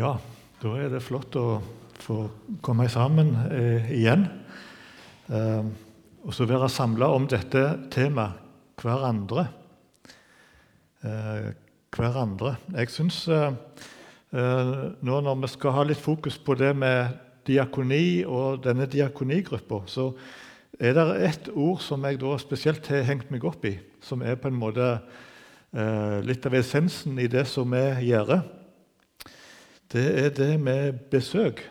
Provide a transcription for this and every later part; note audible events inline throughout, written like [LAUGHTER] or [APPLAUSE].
Ja, da er det flott å få komme sammen eh, igjen. Eh, og så være samla om dette temaet hverandre. Eh, hverandre. Jeg syns eh, eh, nå når vi skal ha litt fokus på det med diakoni og denne diakonigruppa, så er det ett ord som jeg da spesielt har hengt meg opp i, som er på en måte eh, litt av essensen i det som vi gjør det er det med besøk.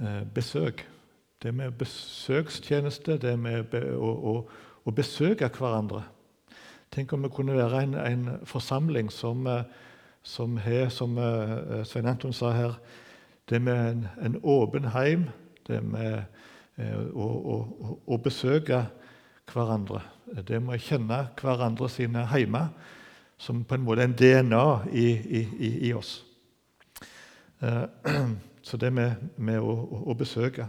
Eh, besøk. Det med besøkstjeneste, det med å, å, å besøke hverandre. Tenk om vi kunne være en, en forsamling som, eh, som har, som uh, Svein Anton sa her, det med en, en åpen heim, det med å, å, å, besøke hverandre. Det med å kjenne hverandre sine heimer som på en måte en DNA i, i, i oss. Eh, [CLEARS THROAT] så det med, med å, å, besøke.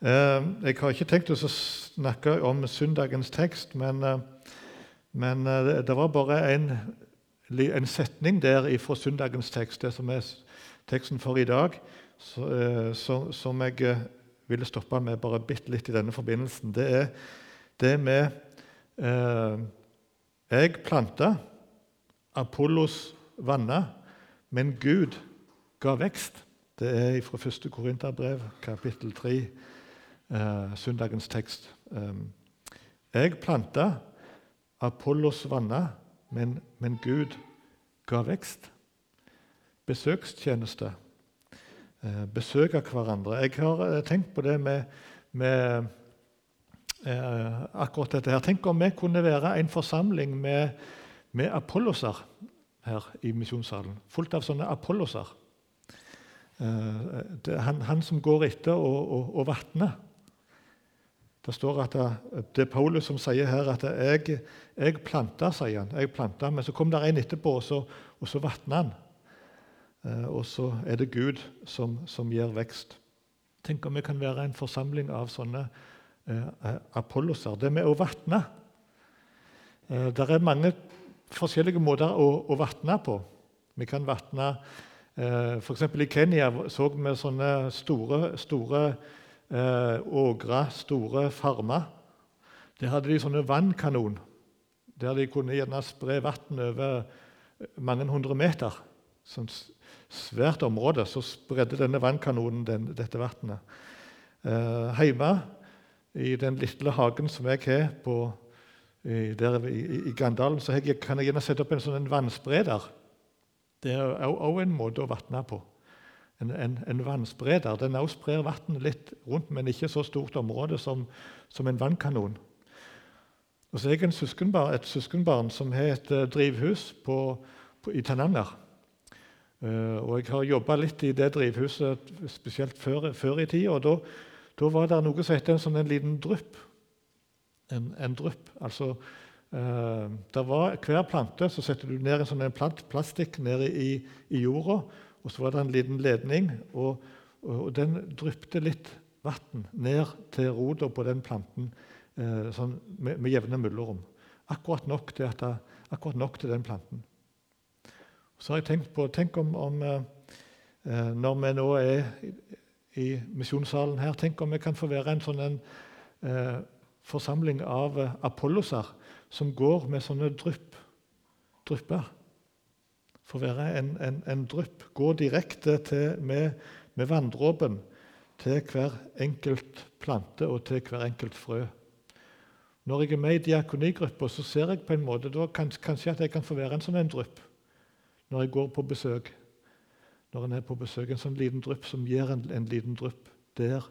Eh, jeg har ikke tenkt å snakke om søndagens tekst, men, eh, men det var bare en, en setning der fra søndagens tekst, det som er teksten for i dag, så, som jeg ville stoppe med bare bitte litt i denne forbindelsen. Det er det med eh, Jeg planta, Apollos vanna, men Gud ga vekst. Det er fra 1. Korinterbrev, kapittel 3, eh, søndagens tekst. Um, jeg planta, Apollos vanna, men, men, Gud ga vekst. Besøkstjeneste. Eh, besøk av hverandre. Jeg har eh, tenkt på det med, med eh, akkurat dette her. Tenk om vi kunne være en forsamling med, med Apolloser her i misjonssalen. Fullt av sånne Apolloser. Eh, det, han, han, som går etter og vattner. Det står at det, det, er Paulus som sier her at jeg, jeg planta, sier han. Jeg planta, Men så kom det en etterpå, og så, og så vatna han. Eh, og så er det Gud som, som gir vekst. Tenk om vi kan være en forsamling av sånne eh, apolloser. Det med å vatne eh, Det er mange forskjellige måter å, å vatne på. Vi kan vatne F.eks. i Kenya så vi sånne store, store eh, ågre, store farmer. Der hadde de sånne vannkanon, der de kunne gjerne spre vann over mange hundre meter. Sånn svært område. Så spredde denne vannkanonen den, dette vannet. Eh, hjemme i den lille hagen som jeg har på, i, der i, i Gandalen, så jeg, kan jeg gjerne sette opp en sånn vannspreder det er òg en måte å vatne på. En, en, en vannspreder. Den òg sprer vann litt rundt, men ikke så stort område som, som en vannkanon. Og så er jeg søskenbar, et søskenbarn som har et uh, drivhus på, på, i Tananger. Uh, og jeg har jobba litt i det drivhuset, spesielt før, før i tida. Og da, da, var det noe som het en, sånn, en liten drypp. En, en drypp. Altså var Hver plante så setter du ned en sånn plant, plastikk ned i, i, jorda. og Så var det en liten ledning, og, og, den dryppet litt vann ned til rota på den planten eh, sånn med, med, jevne mellomrom. Akkurat akkurat nok til den planten. Så har jeg tenkt på Tenk om, om eh, når vi nå er i, i misjonssalen her, tenk om vi kan få være en sånn en, forsamling av apolloser som går med sånne drypp, drypper. å være en, en, en drypp. Gå direkte til, med, med vanndråpen til hver enkelt plante og til hver enkelt frø. Når jeg er med i diakonigruppa, så ser jeg på en måte da kanskje at jeg kan få være en sånn en drypp når jeg går på besøk. Når en er på besøk, En sånn liten drypp som gir en, en liten drypp der.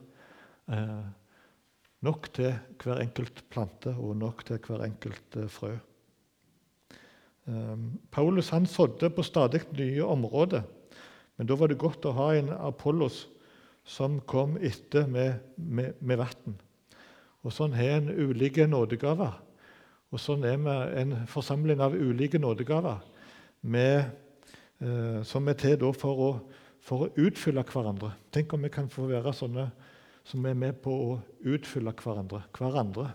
Eh, Nok til hver enkelt plante og nok til hver enkelt eh, frø. Um, Paulus han sådde på stadig nye områder, men da var det godt å ha en Apollos som kom etter med, med, med vann. Og sånn har en ulike nådegaver. Og sånn er vi en forsamling av ulike nådegaver med, eh, som er til for å, for å utfylle hverandre. Tenk om vi kan få være sånne som er med på å utfylle hverandre. hverandre.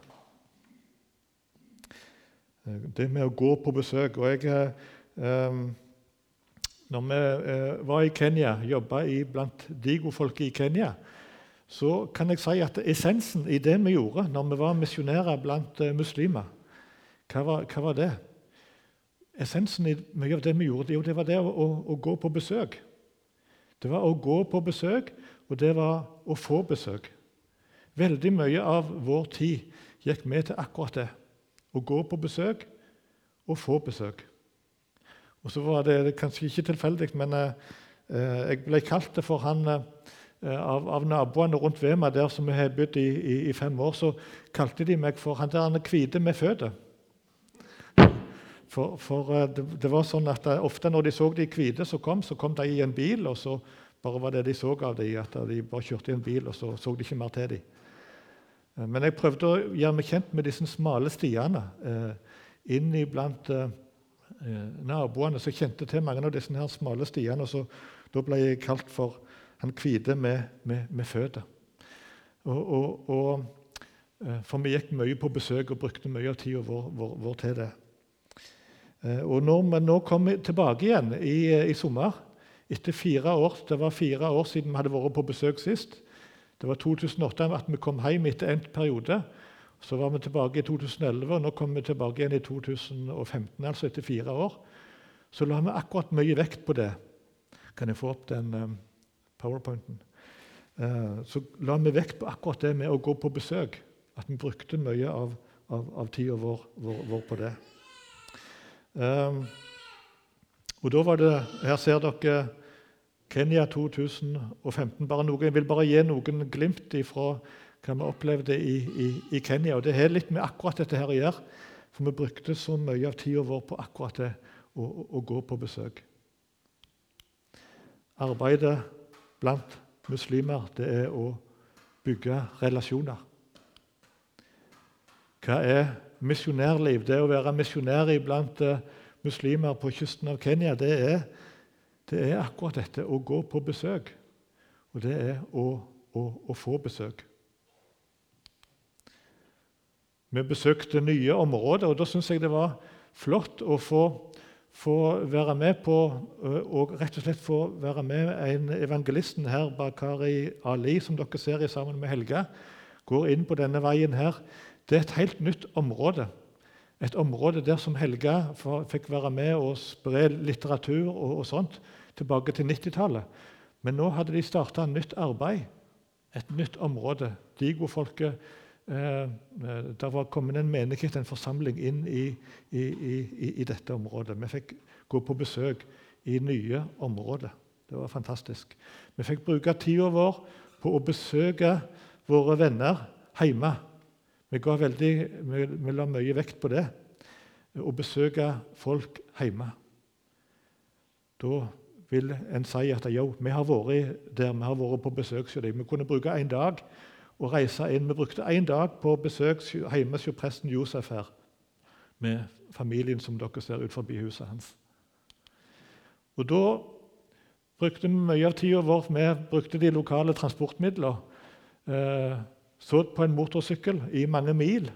Det med å gå på besøk og jeg, eh, når vi eh, var i Kenya, jobba blant Digo-folket i Kenya, så kan jeg si at essensen i det vi gjorde når vi var misjonærer blant eh, muslimer, hva var, hva var, det? Essensen i mye av det vi gjorde, jo, det var det å, å, å, gå på besøk. Det var å gå på besøk, og det var å få besøk. Veldig mye av vår tid gikk med til akkurat det. Å gå på besøk og få besøk. Og så var det kanskje ikke tilfeldig, men eh, eh jeg ble kalt det for han eh, av, av, naboene rundt ved meg, der som jeg har bodd i, i, i, fem år, så kalte de meg for han der han hvite med føtter. For, for eh, det, det, var sånn at eh, Ofte når de så de hvite som kom, så kom de i en bil, og så bare var det de så av dem, at de bare kjørte i en bil, og så så de ikke mer til dem. Men jeg prøvde å gjøre meg kjent med disse smale stiene eh, inn iblant eh, Eh, naboene som kjente til mange av disse her smale stiene. og så, Da ble jeg kalt for han hvite med, med, med føtter. Og, og, og, eh, for vi gikk mye på besøk og brukte mye av tida vår, vår, vår, til det. Eh, og når vi nå kom tilbake igjen i, i, sommer, etter fire år Det var fire år siden vi hadde vært på besøk sist. Det var 2008 at vi kom hjem etter endt periode. Så var vi tilbake i 2011, og nå kommer vi tilbake igjen i 2015, altså etter fire år. Så la vi akkurat mye vekt på det. Kan jeg få opp den um, powerpointen? Uh, så la vi vekt på akkurat det med å gå på besøk. At vi brukte mye av, av, av tida vår, vår, vår, på det. Um, og da var det Her ser dere Kenya 2015. Bare noen, jeg vil bare gi noen glimt ifra hva vi opplevde i, i, i, Kenya. Og Det har litt med akkurat dette her å gjøre. For vi brukte så mye av tida vår på akkurat det å, å, å gå på besøk. Arbeidet blant muslimer det er å bygge relasjoner. Hva er misjonærliv? Det å være misjonær blant uh, muslimer på kysten av Kenya, det er, det er, akkurat dette å gå på besøk. Og det er å, å, å få besøk. Vi besøkte nye områder, og da syns jeg det var flott å få, få, være med på og rett og slett få være med en evangelisten her, Bakari Ali, som dere ser i sammen med Helge, går inn på denne veien her. Det er et helt nytt område. Et område der som Helge fikk være med og spre litteratur og, og sånt tilbake til 90-tallet. Men nå hadde de starta nytt arbeid, et nytt område. Digo-folket Eh, eh, det var kommet en menighet, en forsamling, inn i, i, i, i, dette området. Vi fikk gå på besøk i nye områder. Det var fantastisk. Vi fikk bruke tida vår på å besøke våre venner hjemme. Vi, veldig, vi, vi la mye vekt på det. Å besøke folk hjemme. Da vil en si at jo, vi har vært der, vi har vært på besøk hos dem. Vi kunne bruke en dag å reise inn. Vi brukte en dag på besøk hjemme hos presten Josef her, med familien som dere ser ut forbi huset hans. Og Da brukte vi mye av tida vår Vi brukte de lokale transportmidler. Eh, så på en motorsykkel i mange mil.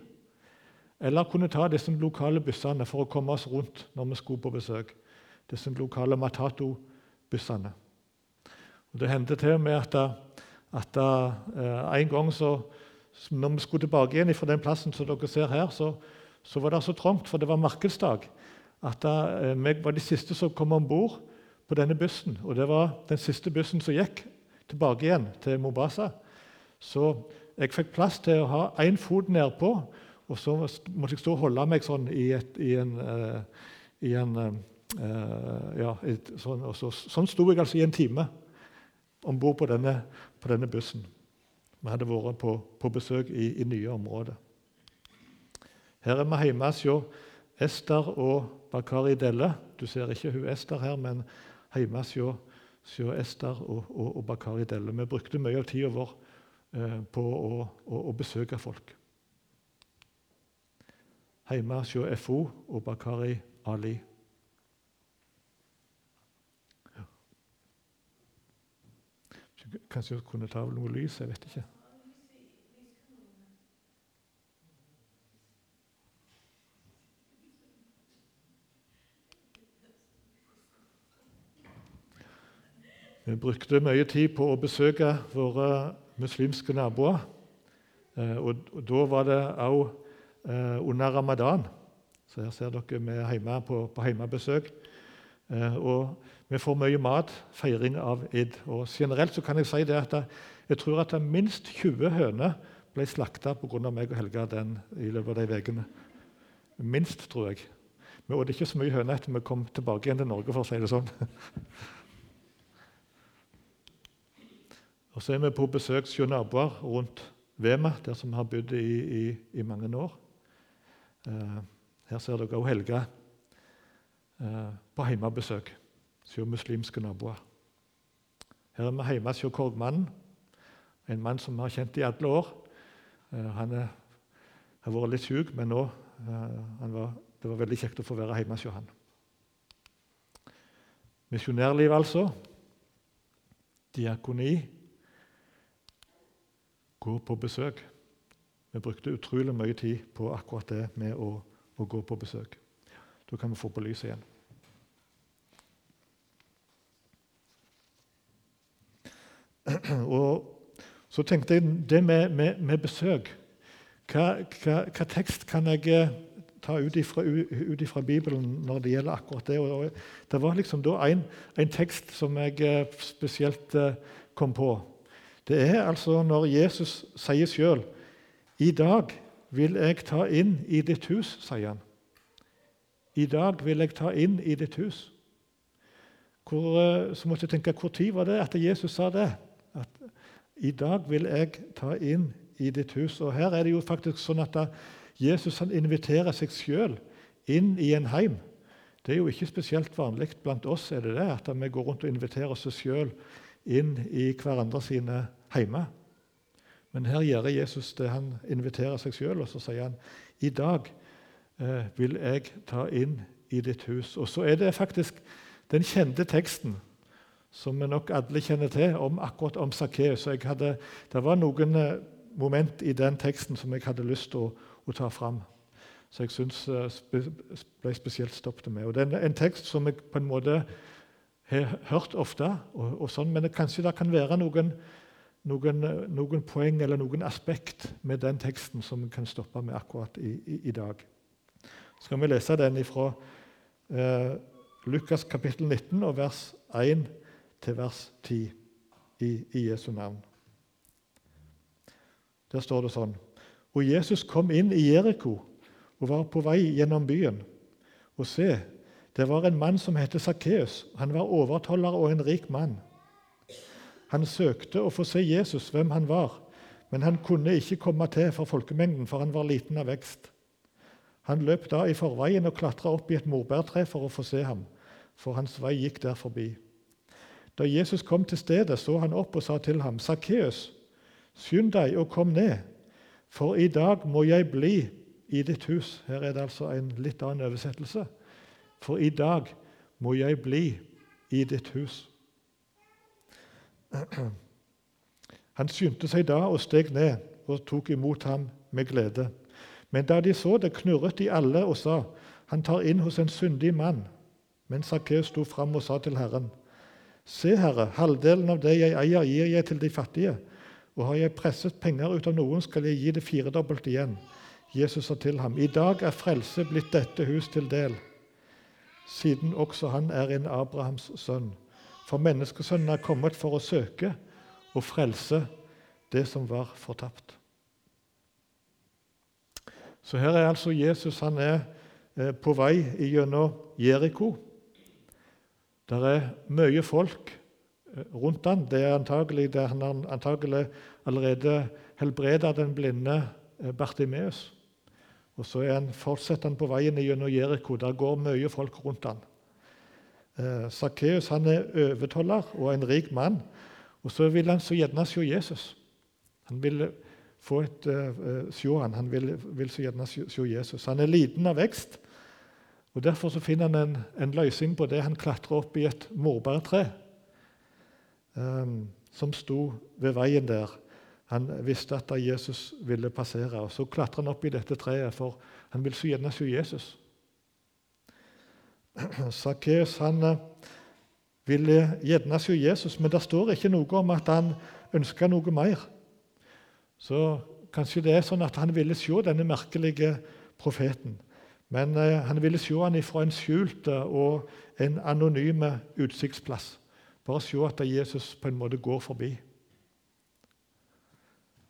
Eller kunne ta disse lokale bussene for å komme oss rundt når vi skulle på besøk. Disse lokale Matato-bussene. Og Det hendte til og med at at uh, en gang så, når vi skulle tilbake igjen fra den plassen som dere ser her, så, så var det så trangt, for det var markedsdag, at uh, vi var de siste som kom om bord på denne bussen. Og det var den siste bussen som gikk tilbake igjen til Mobasa. Så jeg fikk plass til å ha én fot nedpå, og så måtte jeg stå og holde meg sånn i, et, i en, uh, i en ja, et, sånn, så, sånn sto jeg altså i en time om bord på på denne bussen. Vi hadde vært på, på besøk i, i, nye områder. Her er vi hjemme hos Ester og Bakari Delle. Du ser ikke hun Ester her, men hjemme hos Ester og, og, og, Bakari Delle. Vi brukte mye av tida vår eh, på å, å, å, besøke folk. Hjemme hos FO og Bakari Ali. Kanskje hun kunne ta av noe lys? Jeg vet ikke. Vi brukte mye tid på å besøke våre muslimske naboer. Eh, og da var det òg eh, under ramadan. Så her ser dere vi er hjemme på, på hjemmebesøk. Eh, og vi får mye mat, feiring av id. Og generelt så kan jeg si det at jeg tror at minst 20 høner ble slakta pga. meg og Helga den i løpet av de ukene. Minst, tror jeg. Vi åt ikke så mye høne etter vi kom tilbake igjen til Norge, for å si det sånn. [LAUGHS] Og så er vi på besøk hos naboer rundt Vema, der som vi har bodd i, i, i mange år. Eh, her ser dere også Helga på hjemmebesøk hos muslimske naboer. Her er vi hjemme hos Korgmannen, en mann som vi har kjent i alle år. Eh, han har vært litt syk, men nå eh, var, det var veldig kjekt å få være hjemme hos han. Misjonærliv, altså. Diakoni. Gå på besøk. Vi brukte utrolig mye tid på akkurat det med å, å gå på besøk. Da kan vi få på lyset igjen. [CLEARS THROAT] Og så tenkte jeg det med, med, med besøk hva, hva, hva, tekst kan jeg eh, ta ut ifra, Bibelen når det gjelder akkurat det? Og det var liksom da en, en tekst som jeg eh, spesielt eh, kom på. Det er altså når Jesus sier sjøl 'I dag vil jeg ta inn i ditt hus', sier han. I dag vil jeg ta inn i ditt hus. Hvor, så måtte jeg tenke, tid var det at Jesus sa det? At i dag vil jeg ta inn i ditt hus. Og Her er det jo faktisk sånn at Jesus han inviterer seg sjøl inn i en heim. Det er jo ikke spesielt vanlig blant oss er det det, at vi går rundt og inviterer oss sjøl inn i hverandre sine heimer. Men her gjør Jesus det. Han inviterer seg sjøl, og så sier han i dag eh, vil jeg ta inn i ditt hus. Og så er det faktisk den kjente teksten som vi nok alle kjenner til, om akkurat om Sakkeus. Det var noen eh, moment i den teksten som jeg hadde lyst til å, å ta fram. Så jeg syns spe, ble spesielt stoppet med. Og Det er en tekst som jeg på en måte har hørt ofte, og, og sånn, men det, kanskje det kan være noen, noen, noen, poeng eller noen aspekt med den teksten som vi kan stoppe med akkurat i, i, i dag. Skal vi lese den fra eh, Lukas kapittel 19 og vers 1 til vers 10 i, i Jesu navn. Der står det sånn Og Jesus kom inn i Jeriko og var på vei gjennom byen. Og se, det var en mann som het Sakkeus. Han var overtoller og en rik mann. Han søkte å få se Jesus, hvem han var, men han kunne ikke komme til for folkemengden, for han var liten av vekst. Han løp da i forveien og klatra opp i et morbærtre for å få se ham, for hans vei gikk der forbi. Da Jesus kom til stedet, så han opp og sa til ham, 'Sakkeus, skynd deg og kom ned, for i dag må jeg bli i ditt hus.' Her er det altså en litt annen oversettelse. For i dag må jeg bli i ditt hus. Han skyndte seg da og steg ned og tok imot ham med glede. Men da de så det, knurret de alle og sa, 'Han tar inn hos en syndig mann.' Men Sakkeus sto fram og sa til Herren, Se, Herre, halvdelen av det jeg eier, gir jeg til de fattige. Og har jeg presset penger ut av noen, skal jeg gi det firedobbelt igjen. Jesus sa til ham, I dag er frelse blitt dette hus til del, siden også han er en Abrahams sønn. For menneskesønnen er kommet for å søke og frelse det som var fortapt. Så her er altså Jesus han er eh, på vei gjennom Jeriko. Der er mye folk eh, rundt han. Det er antagelig det han antagelig allerede helbreda den blinde eh, Bartimeus. Og så er han, fortsetter han på veien gjennom Jeriko. Der går mye folk rundt. Eh, Sakkeus er overtoller og en rik mann. Og så vil han så gjerne se Jesus. Han vil få et, uh, se han. Han vil, vil så gjerne se Jesus. Han er liten av vekst. Og Derfor så finner han en, en, løsning på det. Han klatrer opp i et morbærtre um, som sto ved veien der. Han visste at Jesus ville passere. og Så klatrer han opp i dette treet, for han vil så gjerne se Jesus. [CLEARS THROAT] Sakkeus ville gjerne se Jesus, men det står ikke noe om at han ønska noe mer. Så kanskje det er sånn at han ville se denne merkelige profeten. Men eh, han ville se han fra en skjult og en anonym utsiktsplass. Bare se at Jesus på en måte går forbi.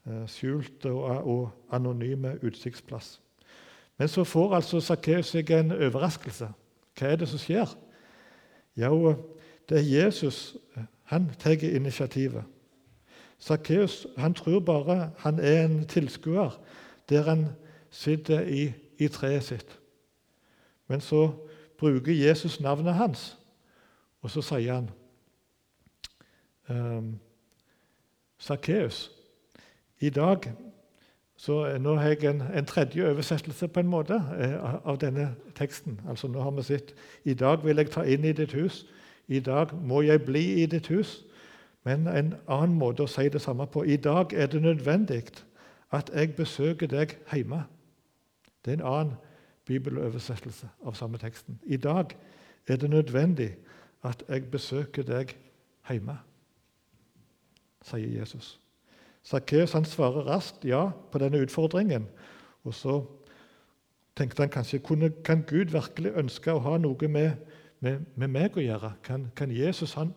Eh, skjult og, og anonyme utsiktsplass. Men så får altså Sakkeus seg en overraskelse. Hva er det som skjer? Jo, det er Jesus. Han tar initiativet. Sakkeus tror bare han er en tilskuer der han sitter i, i treet sitt. Men så bruker Jesus navnet hans, og så sier han um, Sakkeus, i dag så Nå har jeg en, en, tredje oversettelse på en måte eh, av denne teksten. Altså Nå har vi sett I dag vil jeg ta inn i ditt hus. I dag må jeg bli i ditt hus. Men en annen måte å si det samme på I dag er det nødvendig at jeg besøker deg hjemme. Det er en annen bibeloversettelse av samme teksten. I dag er det nødvendig at jeg besøker deg hjemme, sier Jesus. Sakkeus svarer raskt ja på denne utfordringen. Og så tenkte han kanskje kunne, kan Gud virkelig ønske å ha noe med, med, med meg å gjøre? Kan, kan Jesus han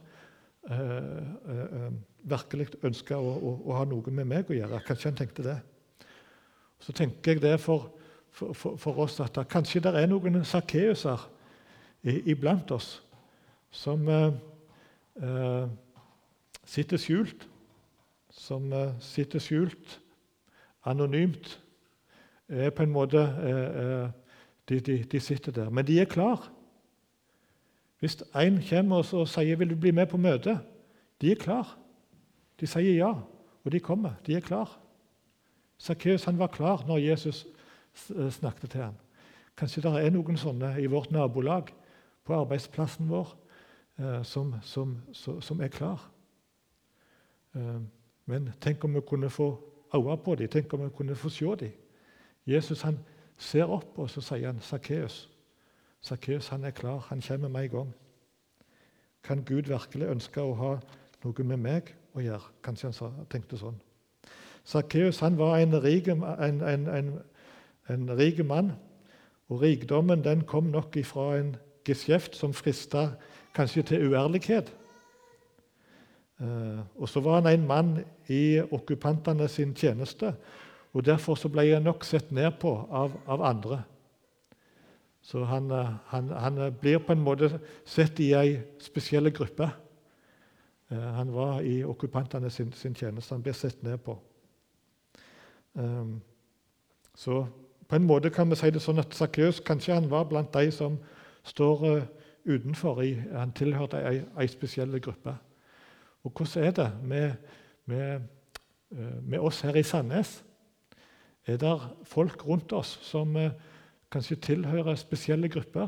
virkelig ønska å, å, å, ha noe med meg å gjøre? Kanskje han tenkte det. Så tenker jeg det for, for, for, for oss at kanskje det er noen Sakkeuser iblant oss som øh, sitter skjult som eh, sitter skjult, anonymt. Er på en måte eh, eh, de, de, de, sitter der. Men de er klar. Hvis en kommer og sier 'vil du bli med på møte', de er klar. De sier ja, og de kommer. De er klar. Sakkeus var klar når Jesus snakket til ham. Kanskje det er noen sånne i vårt nabolag, på arbeidsplassen vår, som, som, som er klar. Men tenk om vi kunne få øye på dem, tenk om vi kunne få se dem. Jesus han ser opp, og så sier han Sakkeus. Sakkeus er klar, han kommer med en gang. Kan Gud virkelig ønske å ha noe med meg å gjøre? Kanskje han tenkte sånn. Sakkeus var en rik, en, en, en, rik mann. Og rikdommen den kom nok ifra en geskjeft som frista kanskje til uærlighet. Eh, og så var han en mann i okkupantene sin tjeneste. og Derfor ble han nok sett ned på av, av andre. Så han, eh, han, han, blir på en måte sett i ei spesiell gruppe. Eh, han var i okkupantene sin, sin tjeneste. Han ble sett ned på. Så på en måte kan vi si det sånn at Sakkeus kanskje han var blant de som står utenfor. Han tilhørte ei, ei spesiell gruppe. Og hvordan er det med, med, eh, med oss her i Sandnes? Er det folk rundt oss som eh, kanskje tilhører spesielle grupper?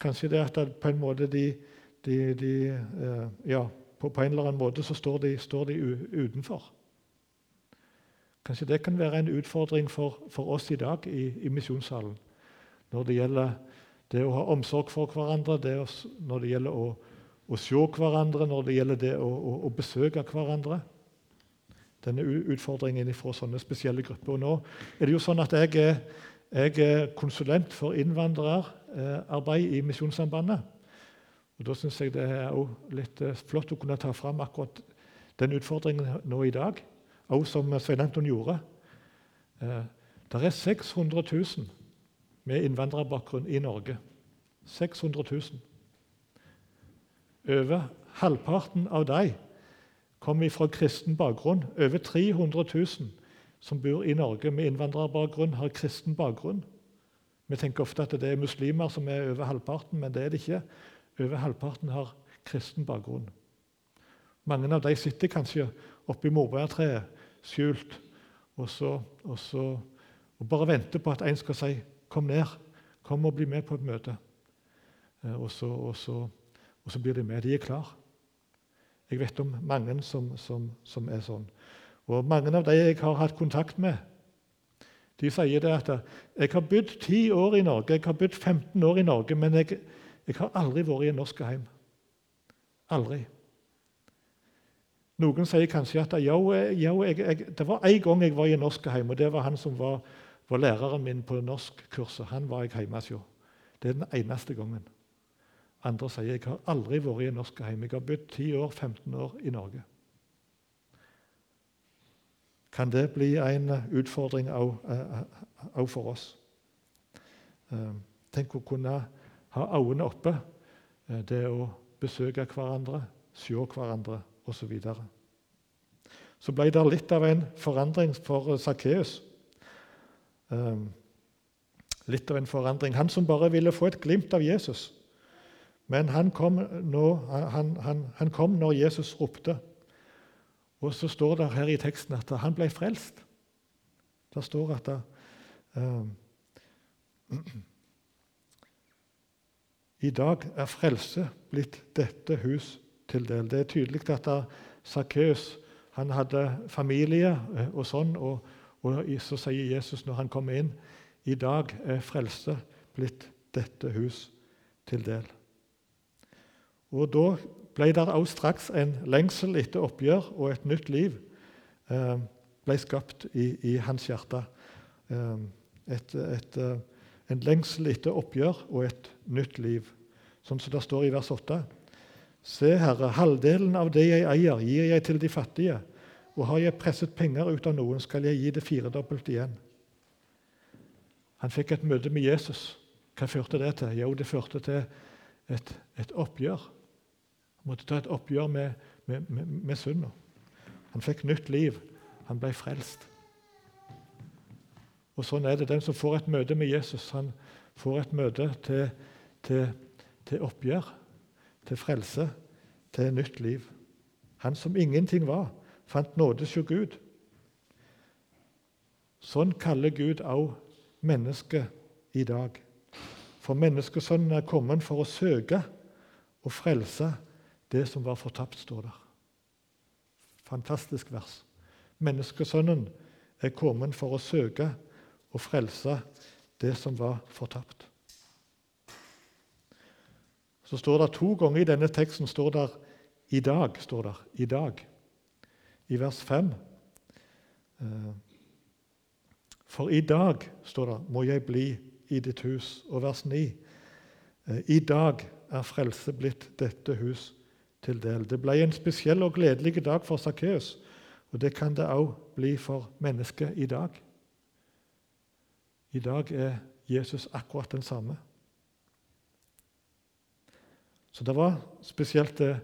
Kanskje det at på en måte de, de, de eh, Ja, på, en eller annen måte så står de, står de utenfor. Kanskje det kan være en utfordring for, for oss i dag i, i misjonssalen når det gjelder det å ha omsorg for hverandre, det å, når det gjelder å å se hverandre, når det gjelder det å, å, å besøke hverandre. Denne utfordringen fra sånne spesielle grupper. Og nå er det jo sånn at jeg er, jeg er konsulent for innvandrerarbeid i Misjonssambandet. Og Da syns jeg det er litt eh, flott å kunne ta fram akkurat den utfordringen nå i dag, også som Svein Anton gjorde. Eh, det er 600 000 med innvandrerbakgrunn i Norge. 600 000. Over halvparten av dem kommer fra kristen bakgrunn. Over 300 000 som bor i Norge med innvandrerbakgrunn, har kristen bakgrunn. Vi tenker ofte at det er muslimer som er over halvparten, men det er det ikke. Over halvparten har kristen bakgrunn. Mange av dem sitter kanskje oppi morbærtreet, skjult, og, så, og, så, og bare venter på at en skal si 'Kom ned. Kom og bli med på et møte.' Eh, og så, og så og så blir de med. De er klar. Jeg vet om mange som, som, som er sånn. Og mange av de jeg har hatt kontakt med, de sier det at jeg har bodd 10 år i Norge, jeg har bodd 15 år i Norge, men jeg, jeg har aldri vært i en norsk hjem. Aldri. Noen sier kanskje at jo, jo, jeg, jeg, det var en gang jeg var i en norsk hjem, og det var han som var, var læreren min på norskkurset. Han var jeg hjemme hos. Det er den eneste gangen. Andre sier jeg har aldri vært i en norskheim. Jeg har bodd 10 år, 15 år i Norge. Kan det bli en utfordring òg for oss? Eh, tenk å kunne ha øynene oppe. Eh, det å besøke hverandre, se hverandre osv. Så, så ble det litt av en forandring for Sakkeus. Eh, litt av en forandring. Han som bare ville få et glimt av Jesus. Men han kom, nå, han, han, han kom når Jesus ropte. Og så står det her i teksten at han ble frelst. Det står at det, [CLEARS THROAT] uh, I dag er frelse blitt dette hus til del. Det er tydelig at Sakkeus hadde familie eh, og sånn, og, og, så sier Jesus når han kommer inn i dag er frelse blitt dette hus til del. Og Da ble det også straks en lengsel etter oppgjør, og et nytt liv eh, ble skapt i, i hans hjerte. Eh, et, et, et en lengsel etter oppgjør og et nytt liv. Sånn som det står i vers 8. Se, Herre, halvdelen av det jeg eier, gir jeg til de fattige. Og har jeg presset penger ut av noen, skal jeg gi det firedobbelt igjen. Han fikk et møte med Jesus. Hva førte det til? Jo, det førte til et, et oppgjør. Måtte ta et oppgjør med, med, med, med synda. Han fikk nytt liv. Han ble frelst. Og sånn er det. Den som får et møte med Jesus, han får et møte til, til, til oppgjør, til frelse, til nytt liv. Han som ingenting var, fant nåde hos Gud. Sånn kaller Gud òg mennesket i dag. For menneskesønnen er kommet for å søke og frelse det som var fortapt, står der. Fantastisk vers. Menneskesønnen er kommet for å søke og frelse det som var fortapt. Så står det To ganger i denne teksten står det 'i dag'. står der, i dag. I vers 5. Eh, For i dag, står det, må jeg bli i ditt hus. Og vers 9. Eh, I dag er frelse blitt dette hus til del. Det ble en spesiell og gledelig dag for Sakkeus, og det kan det òg bli for mennesket i dag. I dag er Jesus akkurat den samme. Så det var spesielt eh,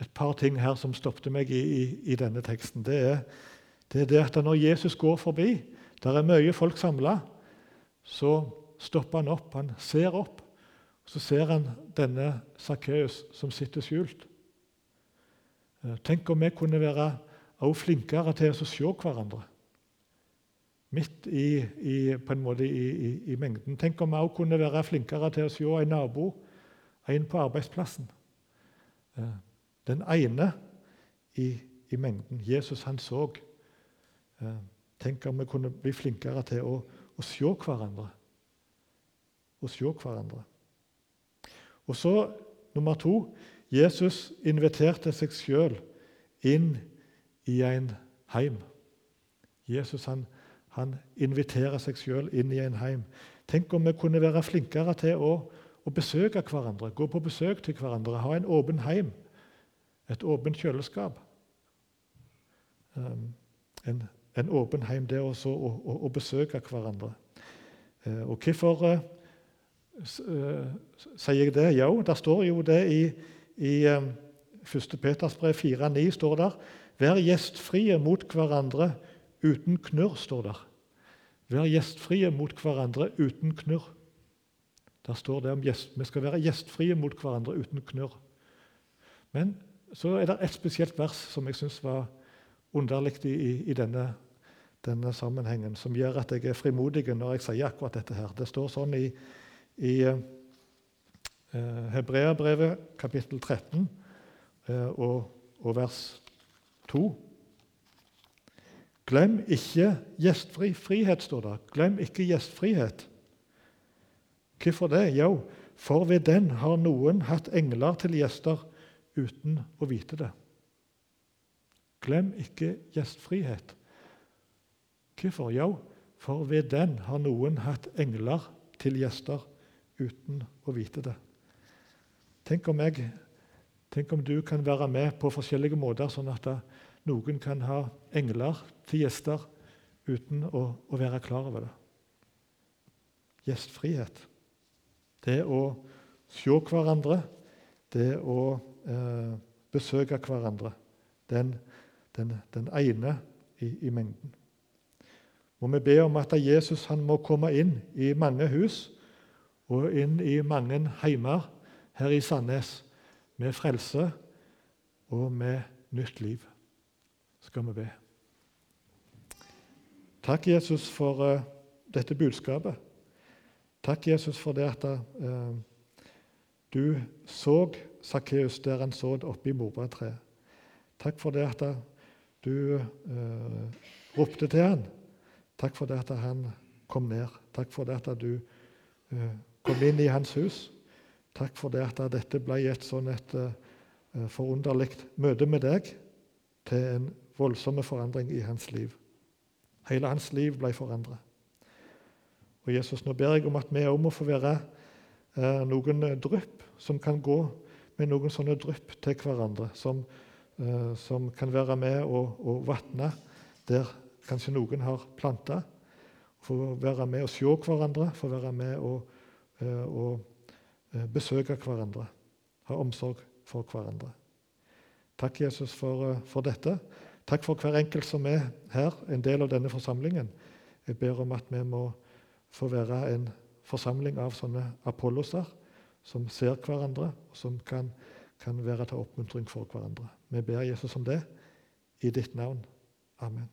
et par ting her som stoppet meg i, i, i denne teksten. Det er, det er, det at når Jesus går forbi, der er mye folk samla, så stopper han opp. Han ser opp. Så ser han denne Sakkeus som sitter skjult. Eh, tenk om vi kunne være flinkere til å se hverandre midt i, i, på en måte i, i, mengden. Tenk om vi også kunne være flinkere til å se en nabo, en på arbeidsplassen. Eh, den ene i, mengden. Jesus han så. Eh, tenk om vi kunne bli flinkere til å, å se hverandre. Å se hverandre. Og så nummer to Jesus inviterte seg sjøl inn i en heim. Jesus han han inviterer seg sjøl inn i en heim. Tenk om vi kunne være flinkere til å, å, besøke hverandre, gå på besøk til hverandre, ha en åpen heim, et åpent kjøleskap. Um, en, en, åpen heim, det også å, å, å besøke hverandre. Uh, og hvorfor uh, sier jeg det? Jo, der står jo det i, i um, 1. Peters brev 4,9 står der Vær gjestfrie mot hverandre uten knurr, står der. Vær gjestfrie mot hverandre uten knurr. Der står det om gjest, Vi skal være gjestfrie mot hverandre uten knurr. Men så er det et spesielt vers som jeg syns var underlig i, i denne, denne, sammenhengen, som gjør at jeg er frimodig når jeg sier akkurat dette. her. Det står sånn i, i eh, Hebreabrevet kapittel 13 eh, og, og vers 2. Glem ikke gjestfri frihet, står det. Glem ikke gjestfrihet. Hvorfor det? Jo, for ved den har noen hatt engler til gjester uten å vite det. Glem ikke gjestfrihet. Hvorfor? Jo, for ved den har noen hatt engler til gjester uten å vite det. Tenk om, jeg, tenk om du kan være med på forskjellige måter, sånn at noen kan ha engler til gjester uten å, å være klar over det. Gjestfrihet. Det å se hverandre, det å eh, besøke hverandre. Den, den, den ene i, i, mengden. Må vi be om at Jesus må komme inn i mange hus og inn i mange heimer her i Sandnes med frelse og med nytt liv. Skal vi be. Takk, Jesus, for uh, dette budskapet. Takk, Jesus, for det at uh, du så Sakkeus der han så oppe i morbærtreet. Takk for det at du uh, ropte til han. Takk for det at han kom ned. Takk for det at du kom inn i hans hus. Takk for det at dette ble et sånn et uh, forunderlig møte med deg til en voldsom forandring i hans liv. Hele hans liv ble forandret. Og Jesus, Nå ber jeg om at vi òg må få være uh, noen drypp som kan gå med noen sånne drypp til hverandre, som, som kan være med og, og vatne der kanskje noen har planta. Få være med og se hverandre, få være med og, og Eh, besøke hverandre, ha omsorg for hverandre. Takk, Jesus, for, eh, for, dette. Takk for hver enkelt som er her, en del av denne forsamlingen. Jeg ber om at vi må få være en forsamling av sånne apolloser som ser hverandre, og som kan, kan være til oppmuntring for hverandre. Vi ber Jesus om det i ditt navn. Amen.